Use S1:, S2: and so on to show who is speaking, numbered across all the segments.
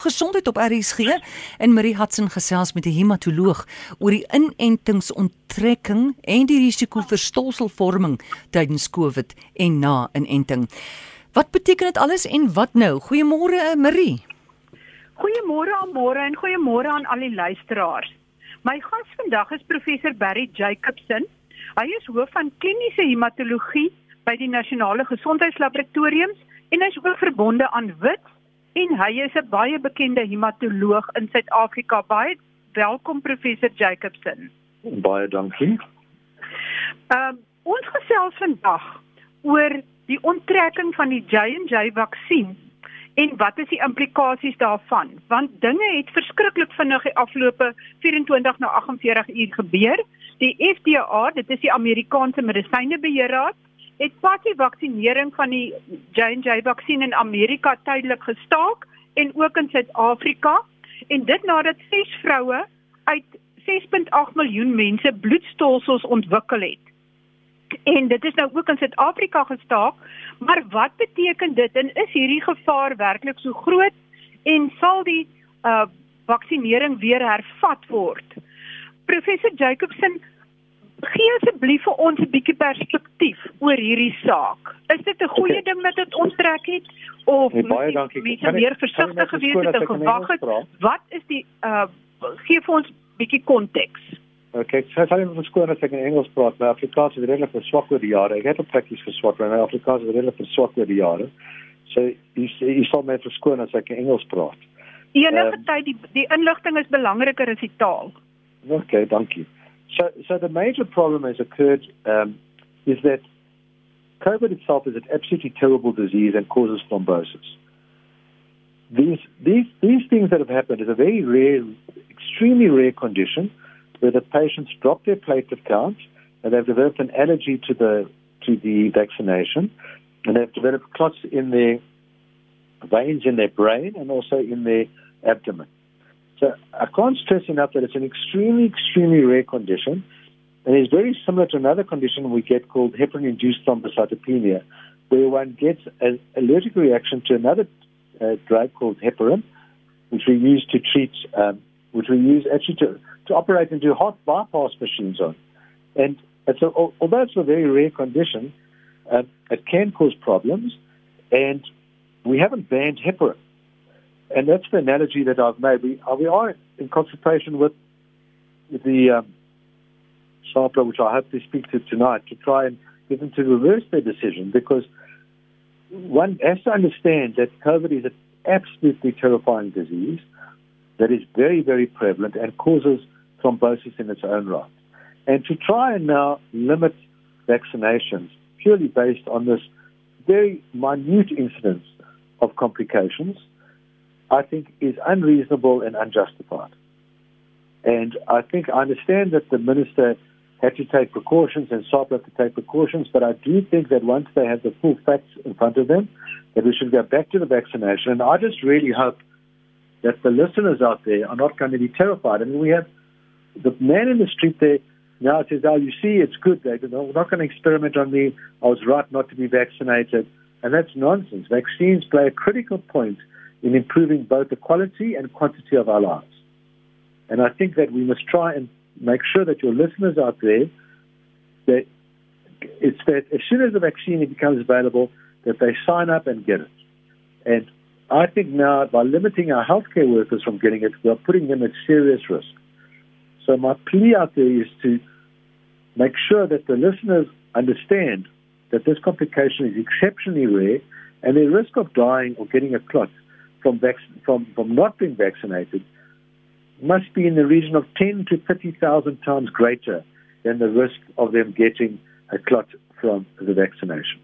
S1: Gesondheid op RSG en Marie Hudson gesels met 'n hematoloog oor die inentingsonttrekking en die risiko vir stolselvorming tydens COVID en na inenting. Wat beteken dit alles en wat nou? Goeiemôre eh, Marie.
S2: Goeiemôre aan môre en goeiemôre aan al die luisteraars. My gas vandag is professor Barry Jacobson. Hy is hoof van kliniese hematologie by die Nasionale Gesondheidslaboratoriums en hy is ook verbonde aan Wits en hy is 'n baie bekende hematoloog in Suid-Afrika. Baie welkom professor Jacobson.
S3: Baie dankie.
S2: Ehm uh, ons gesels vandag oor die onttrekking van die J&J vaksin en wat is die implikasies daarvan? Want dinge het verskriklik vinnig die afgelope 24 na 48 uur gebeur. Die FDA, dit is die Amerikaanse Medisynebeheerraad, het pas die vaksinering van die J&J vaksin in Amerika tydelik gestaak en ook in Suid-Afrika en dit nadat ses vroue uit 6.8 miljoen mense bloedstolsels ontwikkel het. En dit is nou ook in Suid-Afrika gestaak, maar wat beteken dit en is hierdie gevaar werklik so groot en sal die uh vaksinering weer hervat word? Professor Jacobson gee asseblief vir ons 'n bietjie perspektief oor hierdie saak. Is dit 'n goeie okay. ding dat dit onttrek het of
S3: nee, baie dankie.
S2: Mens moet meer versigtig gewees het en gewag het. Wat is die uh gee vir ons bietjie konteks?
S3: Okay, so sal ek verskoon as ek in Engels praat, maar Afrikaans is redelik verswak oor die jare. Ek het op prakties verswak, maar Afrikaans is redelik verswak oor die jare. So jy jy sal my verskoon as ek in Engels praat.
S2: Enige um, tyd die die inligting is belangriker as die taal.
S3: Okay, dankie. So, so the major problem has occurred um, is that COVID itself is an absolutely terrible disease and causes thrombosis. These, these, these things that have happened is a very rare, extremely rare condition where the patients drop their platelet count and they've developed an allergy to the, to the vaccination and they've developed clots in their veins in their brain and also in their abdomen. So I can't stress enough that it's an extremely, extremely rare condition, and it's very similar to another condition we get called heparin-induced thrombocytopenia, where one gets an allergic reaction to another uh, drug called heparin, which we use to treat, um, which we use actually to, to operate and do heart bypass machines on. And, and so, although it's a very rare condition, uh, it can cause problems, and we haven't banned heparin and that's the analogy that I've made. We, uh, we are in consultation with, the um, which I hope to speak to tonight, to try and get them to reverse their decision because one has to understand that COVID is an absolutely terrifying disease that is very, very prevalent and causes thrombosis in its own right. And to try and now limit vaccinations purely based on this very minute incidence of complications – I think is unreasonable and unjustified. And I think I understand that the minister had to take precautions and SAP had to take precautions, but I do think that once they have the full facts in front of them, that we should go back to the vaccination. And I just really hope that the listeners out there are not going to be terrified. I mean, we have the man in the street there now says, "Oh, you see, it's good. They're not going to experiment on me. I was right not to be vaccinated." And that's nonsense. Vaccines play a critical point in improving both the quality and quantity of our lives. And I think that we must try and make sure that your listeners out there, that it's that as soon as the vaccine becomes available, that they sign up and get it. And I think now by limiting our healthcare workers from getting it, we're putting them at serious risk. So my plea out there is to make sure that the listeners understand that this complication is exceptionally rare and the risk of dying or getting a clot from, vac- from, from not being vaccinated must be in the region of 10 to 30,000 times greater than the risk of them getting a clot from the vaccination.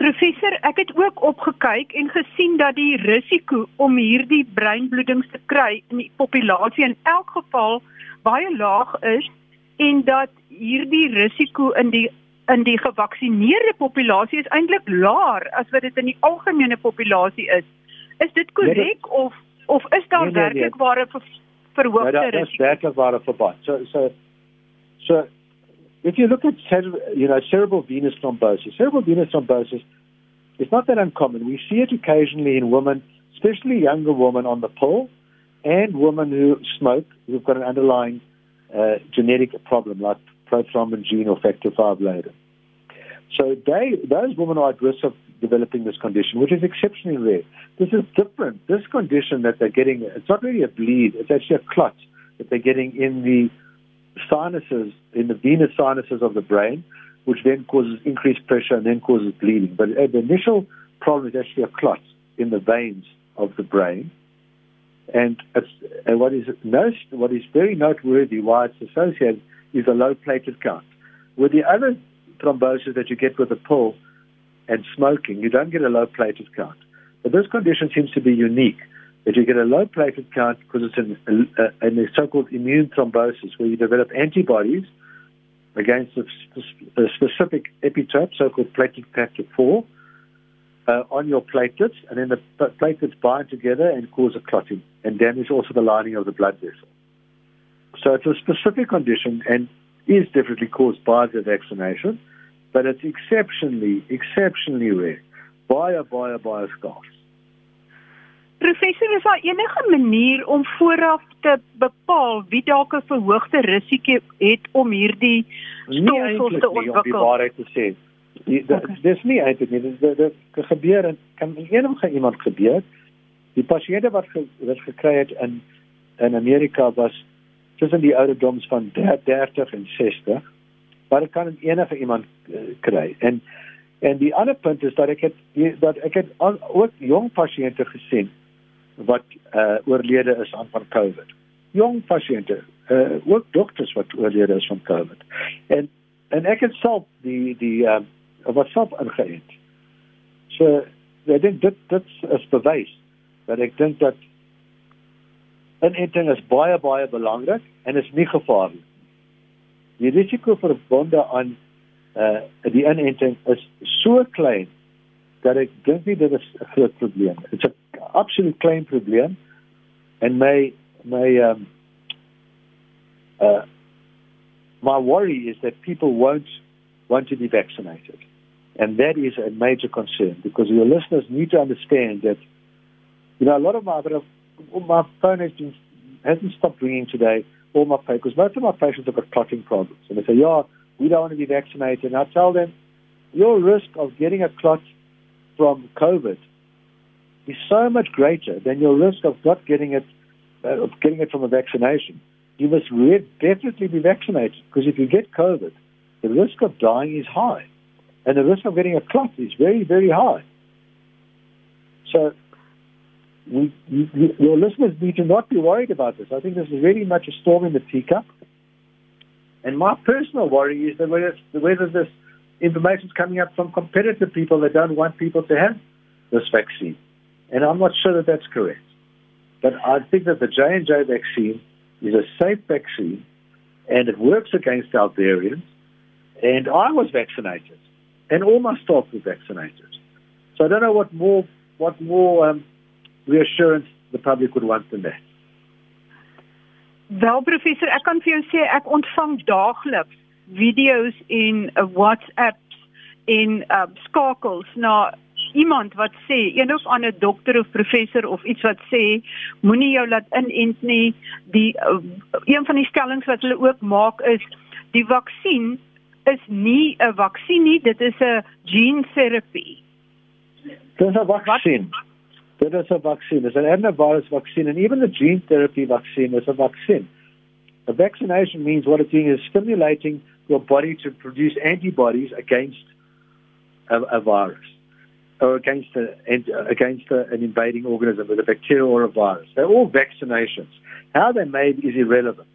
S2: Professor, ek het ook opgekyk en gesien dat die risiko om hierdie breinbloedings te kry in die populasie in elk geval baie laag is en dat hierdie risiko in die in die gevaksinereerde populasie is eintlik laer as wat dit in die algemene populasie is. Is dit korrek nee, of of is daar nee, nee, werklik nee. ware ver, verhoogde
S3: nee, risiko? Dis werklik ware verband. So so so if you look at you know cerebral venous thrombosis, cerebral venous thrombosis is not that uncommon. We see it occasionally in women especially younger women on the pill and women who smoke who've got an underlying uh, genetic problem like prothrombin gene or factor V Leiden. So they, those women are at risk of developing this condition, which is exceptionally rare. This is different. This condition that they're getting, it's not really a bleed, it's actually a clot that they're getting in the sinuses, in the venous sinuses of the brain, which then causes increased pressure and then causes bleeding. But uh, the initial problem is actually a clot in the veins of the brain. And, and what is most, what is very noteworthy, why it's associated, is a low platelet count. With the other thrombosis that you get with a pill and smoking, you don't get a low platelet count. But this condition seems to be unique, that you get a low platelet count because it's in, a, in a so-called immune thrombosis, where you develop antibodies against a, a specific epitope, so-called platelet factor 4, uh, on your platelets, and then the platelets bind together and cause a clotting and damage also the lining of the blood vessel. So it's a specific condition and is definitely caused by the vaccination, but it's exceptionally, exceptionally rare. Baie, baie, baie skaars.
S2: Professor, is daar enige manier om vooraf te bepaal wie dalk 'n verhoogde risiko het om hierdie stolsels te ontwikkel?
S3: Om die waarheid te sê. Okay. Dis nie eintlik nie. Dit dit gebeur en kan enige iemand gebeur. Die pasiënte wat ge, wat gekry het in in Amerika was tussen die ouderdoms van 30 en 60. Maar dit kan enige iemand uh, kry. En en die ander punt is dat ek het dat ek het ook jong pasiënte gesien wat uh oorlede is aan van COVID. Jong pasiënte, uh ook dokters wat oorlede is van COVID. En en ek het self die die uh wat self ingeënt. So ek dink dit dit is bewys dat ek dink dat inenting is baie baie belangrik en is nie gevaarlik. Die risiko vir bonde aan uh die inenting is so klein dat ek dink nie dit is 'n groot probleem. Dit's 'n absoluut klein probleem en my my um uh my worry is that people won't want to be vaccinated. And that is a major concern because your listeners need to understand that, you know, a lot of my, my phone has been, hasn't stopped ringing today, all my because most of my patients have got clotting problems. And they say, yeah, we don't want to be vaccinated. And I tell them, your risk of getting a clot from COVID is so much greater than your risk of not getting it, uh, of getting it from a vaccination. You must definitely be vaccinated because if you get COVID, the risk of dying is high, and the risk of getting a clot is very, very high. So, we, you, your listeners need to not be worried about this. I think this is really much a storm in the teacup. And my personal worry is that whether, whether this information is coming up from competitive people that don't want people to have this vaccine. And I'm not sure that that's correct. But I think that the J&J vaccine is a safe vaccine and it works against our variants. And I was vaccinated and all my staff were vaccinated. So I don't know what more, what more um, reassurance the public would want than that.
S2: Wel professor, ek kan vir jou sê ek ontvang daagliks video's en uh, WhatsApps en uh, skakels na iemand wat sê een of ander dokter of professor of iets wat sê moenie jou laat inent nie. Die uh, een van die stellings wat hulle ook maak is die vaksin is nie 'n vaksin nie dit is 'n gene therapy.
S3: Dit is 'n vaksin dit is 'n vaksin dit is 'n adenovirus vaksin en even the gene therapy vaccine is a vaccine. a vaccination means what it's doing is stimulating your body to produce antibodies against a, a virus or against a, against a, an invading organism, with a bacteria or a virus. They're all vaccinations. How they're made is irrelevant.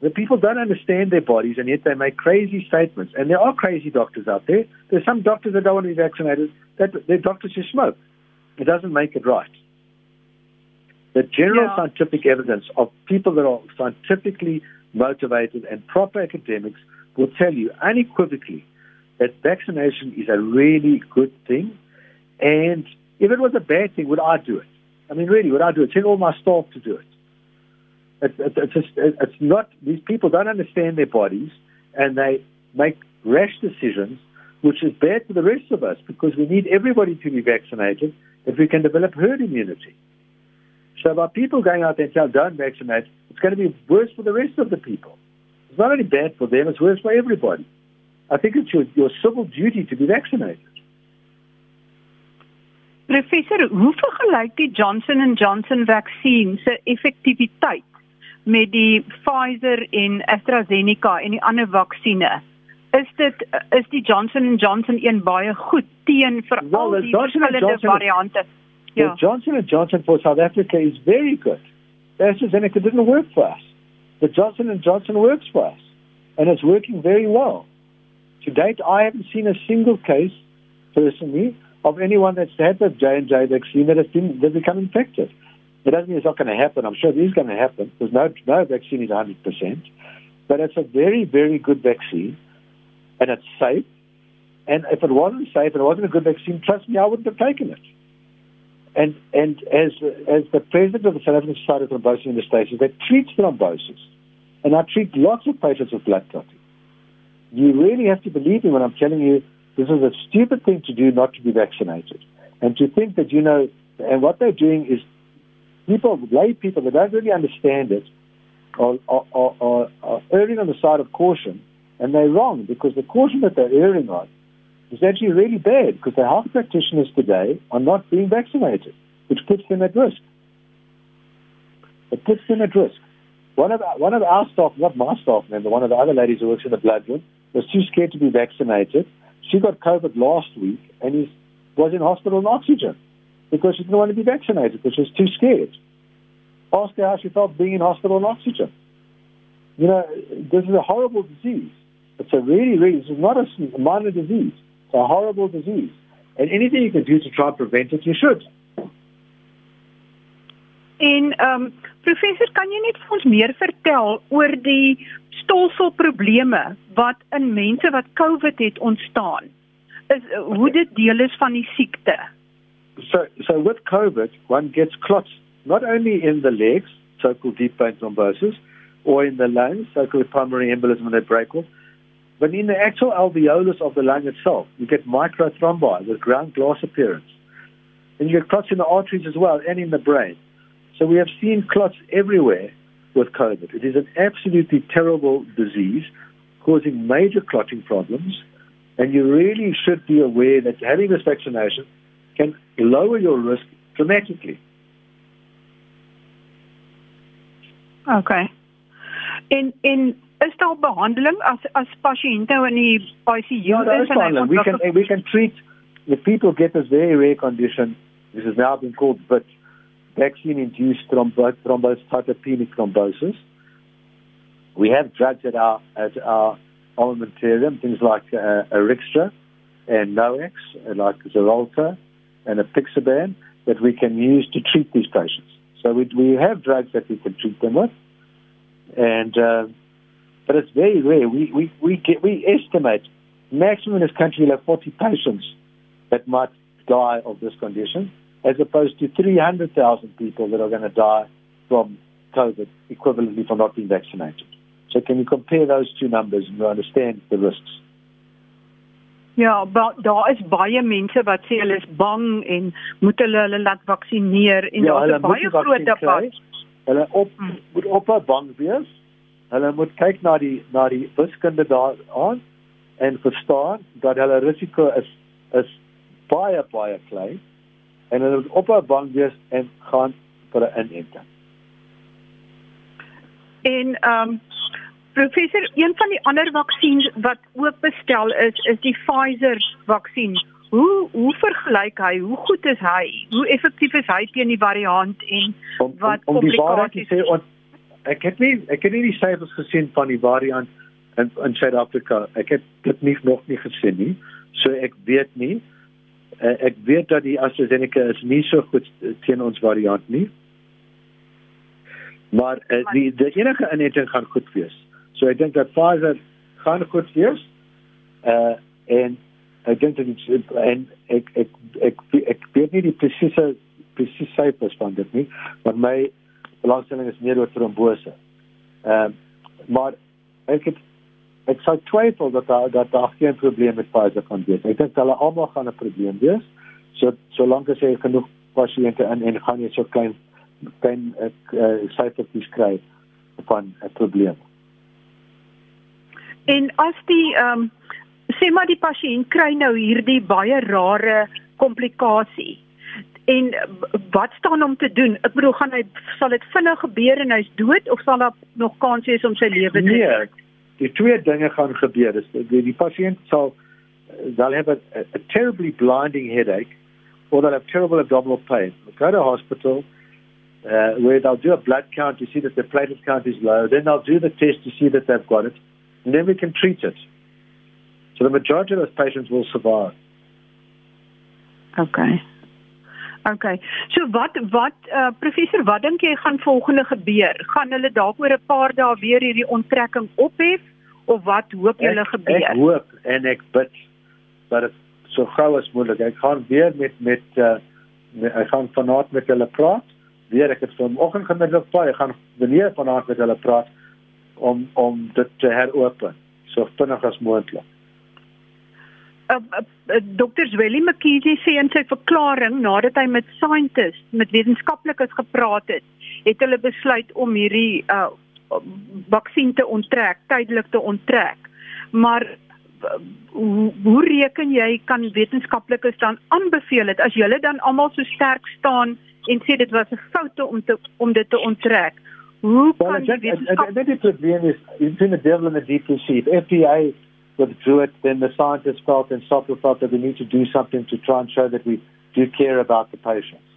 S3: The people don't understand their bodies, and yet they make crazy statements. And there are crazy doctors out there. There's some doctors that don't want to be vaccinated. That they're doctors who smoke. It doesn't make it right. The general yeah. scientific evidence of people that are scientifically motivated and proper academics will tell you unequivocally that vaccination is a really good thing and if it was a bad thing, would I do it? I mean, really, would I do it? Tell all my staff to do it. It's, it's, it's, just, it's not, these people don't understand their bodies and they make rash decisions, which is bad for the rest of us because we need everybody to be vaccinated if we can develop herd immunity. So by people going out there and saying don't vaccinate, it's going to be worse for the rest of the people. It's not only bad for them, it's worse for everybody. I think it's your, your civil duty to be vaccinated.
S2: Professor, hoe vergelyk die Johnson & Johnson vaksin se effektiwiteit met die Pfizer en AstraZeneca en die ander vaksines? Is dit eh, is die Johnson & Johnson een baie goed teen vir
S3: Well,
S2: al
S3: the
S2: die
S3: Johnson
S2: verskillende
S3: Johnson-
S2: variante? Ja.
S3: Johnson and Johnson for South Africa is very good. AstraZeneca didn't work for us. The Johnson and Johnson works for us, and it's working very well. To date, I haven't seen a single case personally of anyone that's had the J and J vaccine that has been that become infected. It doesn't mean it's not going to happen. I'm sure it is going to happen because no no vaccine is 100 percent, but it's a very very good vaccine, and it's safe. And if it wasn't safe and it wasn't a good vaccine, trust me, I wouldn't have taken it. And and as as the president of the South African Society of Thrombosis in the States, that treats thrombosis, and I treat lots of patients with blood clotting. You really have to believe me when I'm telling you this is a stupid thing to do not to be vaccinated, and to think that you know, and what they're doing is people, lay people that don't really understand it, are, are, are, are erring on the side of caution, and they're wrong because the caution that they're erring on is actually really bad because the health practitioners today are not being vaccinated, which puts them at risk. It puts them at risk. One of one of our staff, not my staff member, one of the other ladies who works in the blood room, was too scared to be vaccinated. She got COVID last week and was in hospital on oxygen because she didn't want to be vaccinated because she was too scared. Ask her how she felt being in hospital on oxygen. You know, this is a horrible disease. It's a really, really, is not a minor disease. It's a horrible disease. And anything you can do to try and prevent it, you should.
S2: En ehm um, professor, kan jy net vir ons meer vertel oor die stolselprobleme wat in mense wat COVID het ontstaan? Is hoe dit deel is van die siekte?
S3: So, so with COVID, one gets clots not only in the legs, so-called deep vein thrombosis, or in the lungs, so-called pulmonary embolism when they break off, but in the actual alveolus of the lung itself, you get microthrombi with ground glass appearance. And you get clots in the arteries as well and in the brain. So we have seen clots everywhere with COVID. It is an absolutely terrible disease causing major clotting problems. And you really should be aware that having this vaccination can lower your risk dramatically.
S2: Okay. En en is daar behandeling as as pasiënte in die ICU
S3: no,
S2: is
S3: it's fine. We can we can treat the people get this very rare condition. This has now been called but vaccine-induced thrombo- thrombocytopenic thrombosis. We have drugs at our at our armamentarium, things like uh, Arixtra and Noax, and like Xarelto and Apixaban, that we can use to treat these patients. So we we have drugs that we can treat them with, and uh, but it's very rare. We we we get we estimate maximum in this country we'll have 40 patients that might die of this condition, as opposed to 300,000 people that are going to die from COVID, equivalently from not being vaccinated. So can you compare those two numbers and you understand the risks?
S2: Ja, ba, daar is baie mense wat sê hulle is bang en moet hulle hulle laat vaksinereer en
S3: Ja,
S2: 'n
S3: moet
S2: baie groot debat.
S3: Hulle op
S2: Hmm.
S3: moet ophou bang wees. Hulle moet kyk na die na die wiskunde daaraan en verstaan dat hulle risiko is is baie baie klein en hulle moet ophou bang wees en gaan vir 'n inenting.
S2: En ehm um, professor, een van die ander vaksines wat ook bestel is, is die Pfizer vaksin. Hoe hoe vergelyk hy? Hoe goed is hy? Hoe effektief is hy teen die variant en
S3: om,
S2: wat
S3: om, om die waarheid te
S2: komplikasies?
S3: sê on, ek het nie ek het nie die syfers gesien van die variant in in Suid-Afrika. Ek het dit nie nog nie gesien nie. So ek weet nie. Uh, ek weet dat die AstraZeneca is nie so goed teen ons variant nie. Maar uh, die die enige inenting gaan goed wees. So ek dink dat Pfizer gaan goed wees. Uh en ek dink dat dit en ek ek ek ek, ek weet nie die presiese presiese syfers van dit nie, maar my belangstelling is meer oor trombose. Ehm uh, maar ek het ek sou twyfel dat daar dat daar geen probleem met Pfizer kan wees. Ek dink hulle almal gaan 'n probleem wees. So solank as jy genoeg pasiënte in en gaan jy so klein kan ek uh, syfertjies kry van 'n probleem.
S2: En as die ehm um, sê maar die pasiënt kry nou hierdie baie rare komplikasie. En wat staan om te doen? Ek bedoel gaan hy sal dit vinnig gebeur en hy's dood of sal daar nog kans wees om sy lewe te
S3: nee? Die twee dinge gaan gebeur. Dis die, die pasiënt sal they'll have a, a terribly blinding headache or they'll have terrible abdominal pain. They'll go to hospital uh, where they'll do a blood count to see that the platelet count is low. Then they'll do the test to see that they've got it. And then we can treat it. So the majority of those patients will survive.
S2: Okay. Okay. So wat wat uh, professor wat dink jy gaan volgende gebeur? Gaan hulle dalk oor 'n paar dae weer hierdie onttrekking ophef of wat hoop julle gebeur?
S3: Ek hoop en ek bid dat dit so gou as moontlik. Ek gaan weer met met uh met, ek gaan vanaand met hulle praat. Weer ek het vanoggend gemiddeld plaai. Ek gaan wanneer vanaand met hulle praat om om dit te heropen so vinnig as moontlik.
S2: Uh, uh, uh, Dr. Zwelly McKinsey sê in sy verklaring nadat hy met scientists, met wetenskaplikes gepraat het, het hulle besluit om hierdie uh vaksin te onttrek, tydelik te onttrek. Maar hoe, hoe reken jy kan wetenskaplikes dan aanbeveel dit as julle dan almal so sterk staan en sê dit was 'n foute om te om dit te onttrek? Hoe
S3: well, kan dit wetenskap Dit is probleem is in the devil in the deep sea. FDA withdrew it then the scientists felt and SOPA felt that we need to do something to try and show that we do care about the patients.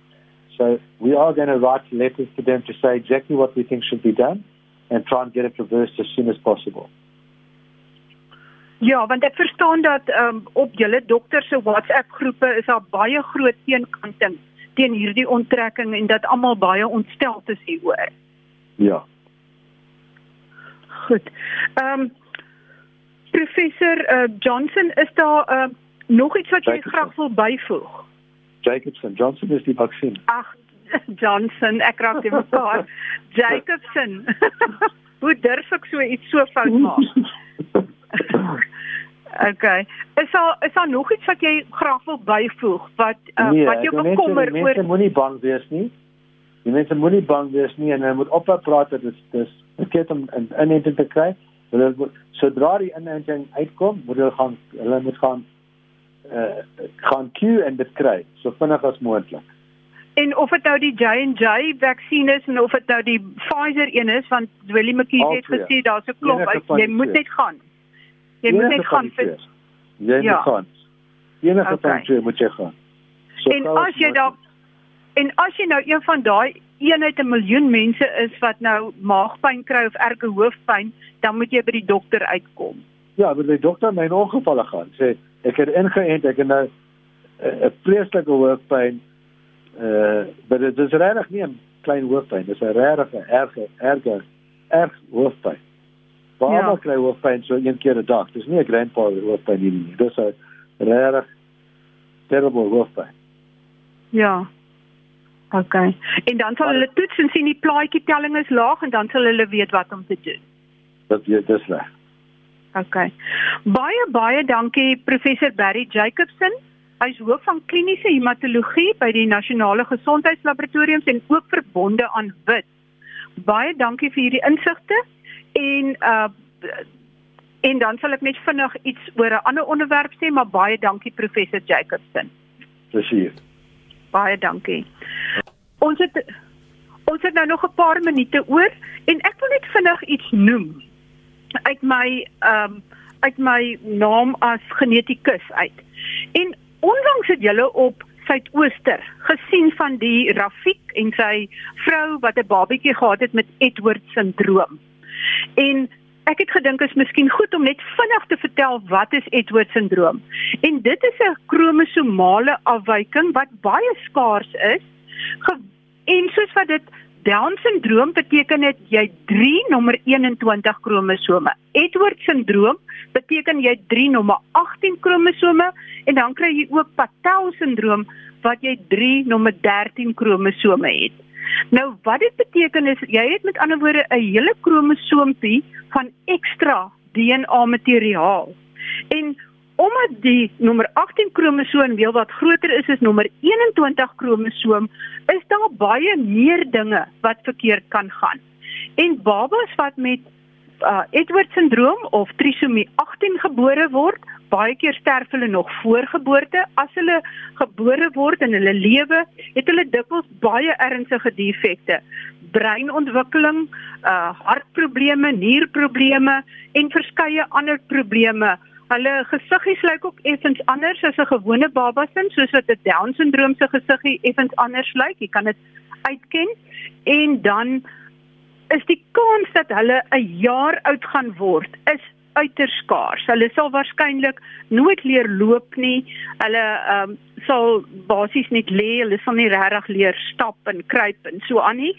S3: So we are going to write letters to them to say exactly what we think should be done and try and get it reversed as soon as possible.
S2: Ja, want ek verstaan dat um, op julle dokter se WhatsApp groepe is daar baie groot teenkanting teen hierdie onttrekking en dat almal baie ontstel is hieroor.
S3: Ja.
S2: Goed. Ehm um, professor uh, Johnson, is daar uh, nog iets wat jy Jacobson. graag wil byvoeg?
S3: Jacobson, Johnson is die vaksin.
S2: Ag, Johnson, ek raak dit mekaar. Jacobson. Hoe durf ek so iets so fout maak? Okay. Is daar is daar nog iets wat jy graag wil byvoeg wat uh, nee, wat jou bekommer oor?
S3: Mense moenie bang wees nie. Die mense moenie bang wees nie en hulle moet ophou praat dat dit dis verkeerd om 'n inenting te kry. Hulle sodra die inenting uitkom, moet hulle gaan hulle moet gaan uh, gaan queue en dit kry so vinnig as moontlik.
S2: En of dit nou die J&J vaksin is en of dit nou die Pfizer een is want Willie McKee het gesê daar's 'n klop jy moet net gaan. Jy moet net gaan vir
S3: Jy moet ja. gaan. Enige okay. van twee moet jy gaan.
S2: So en as jy dan en as jy nou een van daai eenheid 'n miljoen mense is wat nou maagpyn kry of erge hoofpyn, dan moet jy by die dokter uitkom.
S3: Ja, by die dokter my ongevalle gaan. Sê ek het ingeënt, ek het nou eh, 'n vreeslike hoofpyn. Uh, maar dit is regtig nie 'n klein hoofpyn, dit is 'n regte erge erge erg hoofpyn. Baie ja. kry hoofpyn so een keer 'n dag. Dis nie 'n grandpa hoofpyn nie. Dis 'n regtig terrible hoofpyn.
S2: Ja. OK. En dan sal hulle toets en sien die plaatjie telling is laag en dan sal hulle weet wat om te doen.
S3: Dat jy dis reg.
S2: OK. Baie baie dankie professor Barry Jacobson. Hy is hoof van kliniese hematologie by die Nasionale Gesondheidslaboratoriums en ook verbonde aan WIT. Baie dankie vir hierdie insigte en uh en dan sal ek net vinnig iets oor 'n ander onderwerp sê, maar baie dankie professor Jacobson.
S3: Plesier.
S2: Baie dankie. Ons het ons het nou nog 'n paar minute oor en ek wil net vinnig iets noem uit my ehm um, uit my naam as genetikus uit. En onlangs het julle op Suidooster gesien van die Rafiq en sy vrou wat 'n babatjie gehad het met Edward sindroom. En ek het gedink is miskien goed om net vinnig te vertel wat is Edward syndroom. En dit is 'n kromosomale afwyking wat baie skaars is. En soos wat dit Down syndroom beteken dit jy 3 nommer 21 kromosome. Edward syndroom beteken jy 3 nommer 18 kromosome en dan kry jy ook Patel syndroom wat jy 3 nommer 13 kromosome het. Nou wat dit beteken is jy het met ander woorde 'n hele kromosoompie van ekstra DNA materiaal. En omdat die nommer 18 kromosoom wel wat groter is as nommer 21 kromosoom, is daar baie meer dinge wat verkeerd kan gaan. En babas wat met uh, Edward syndroom of trisomie 18 gebore word, baie keer sterf hulle nog voor geboorte. As hulle gebore word in hulle lewe, het hulle dikwels baie ernstige defekte. Breinontwikkeling, uh hartprobleme, nierprobleme en verskeie ander probleme. Hulle gesiggies lyk ook effens anders as 'n gewone baba se, soos wat 'n Down syndroom se gesiggie effens anders lyk. Jy kan dit uitken. En dan is die kans dat hulle 'n jaar oud gaan word is uiters skaars. Hulle sal waarskynlik nooit leer loop nie. Hulle ehm um, sal basies net lê, hulle sal nie regtig leer stap en kruip en so aan nie.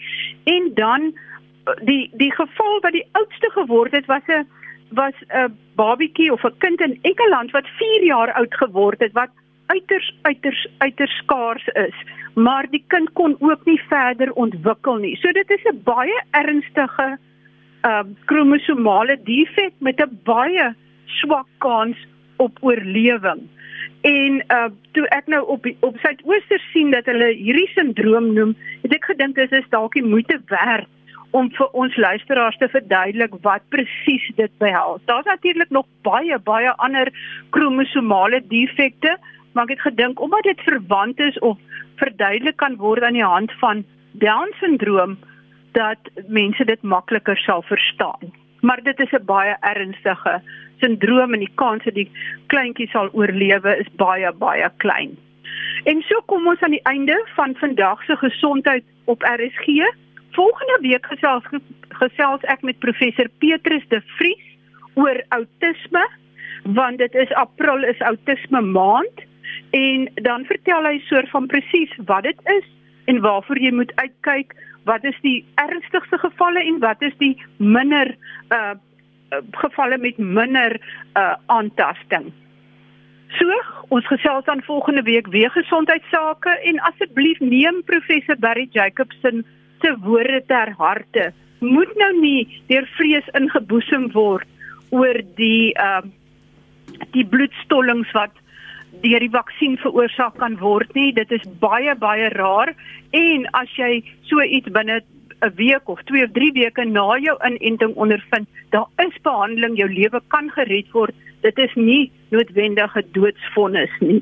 S2: En dan die die geval wat die oudste geword het was 'n was 'n babietjie of 'n kind in Engeland wat 4 jaar oud geword het wat uiters uiters uiters skaars is, maar die kind kon ook nie verder ontwikkel nie. So dit is 'n baie ernstige uh kromosomale defek met 'n baie swak kans op oorlewing. En uh toe ek nou op op Suidooster sien dat hulle hierdie sindroom noem, het ek gedink dis is dalk die moeite werd om vir ons luisteraars te verduidelik wat presies dit behels. Daar's natuurlik nog baie baie ander kromosomale defekte, maar ek het gedink omdat dit verwant is of verduidelik kan word aan die hand van Down syndroom dat mense dit makliker sal verstaan. Maar dit is 'n baie ernstige sindroom en die kans dat die kleintjie sal oorlewe is baie baie klein. En so kom ons aan die einde van vandag se gesondheid op RSG volgende week gesels gesels ek met professor Petrus de Vries oor outisme want dit is April is outisme maand en dan vertel hy soort van presies wat dit is en waarvoor jy moet uitkyk wat is die ernstigste gevalle en wat is die minder uh gevalle met minder uh aantasting. So, ons gesels dan volgende week weer gesondheidsake en asseblief neem professor Barry Jacobson se woorde ter harte moet nou nie deur vrees ingeboesem word oor die uh, die bloedstollings wat deur die vaksin veroorsaak kan word nie dit is baie baie raar en as jy so iets binne 'n week of 2 of 3 weke na jou inenting ondervind daar is behandeling jou lewe kan gered word dit is nie noodwendig 'n doodsvonnis nie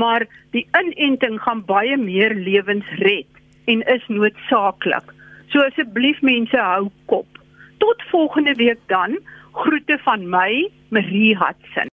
S2: maar die inenting gaan baie meer lewens red en is noodsaaklik. So asseblief mense hou kop. Tot volgende week dan. Groete van my, Marie Hudson.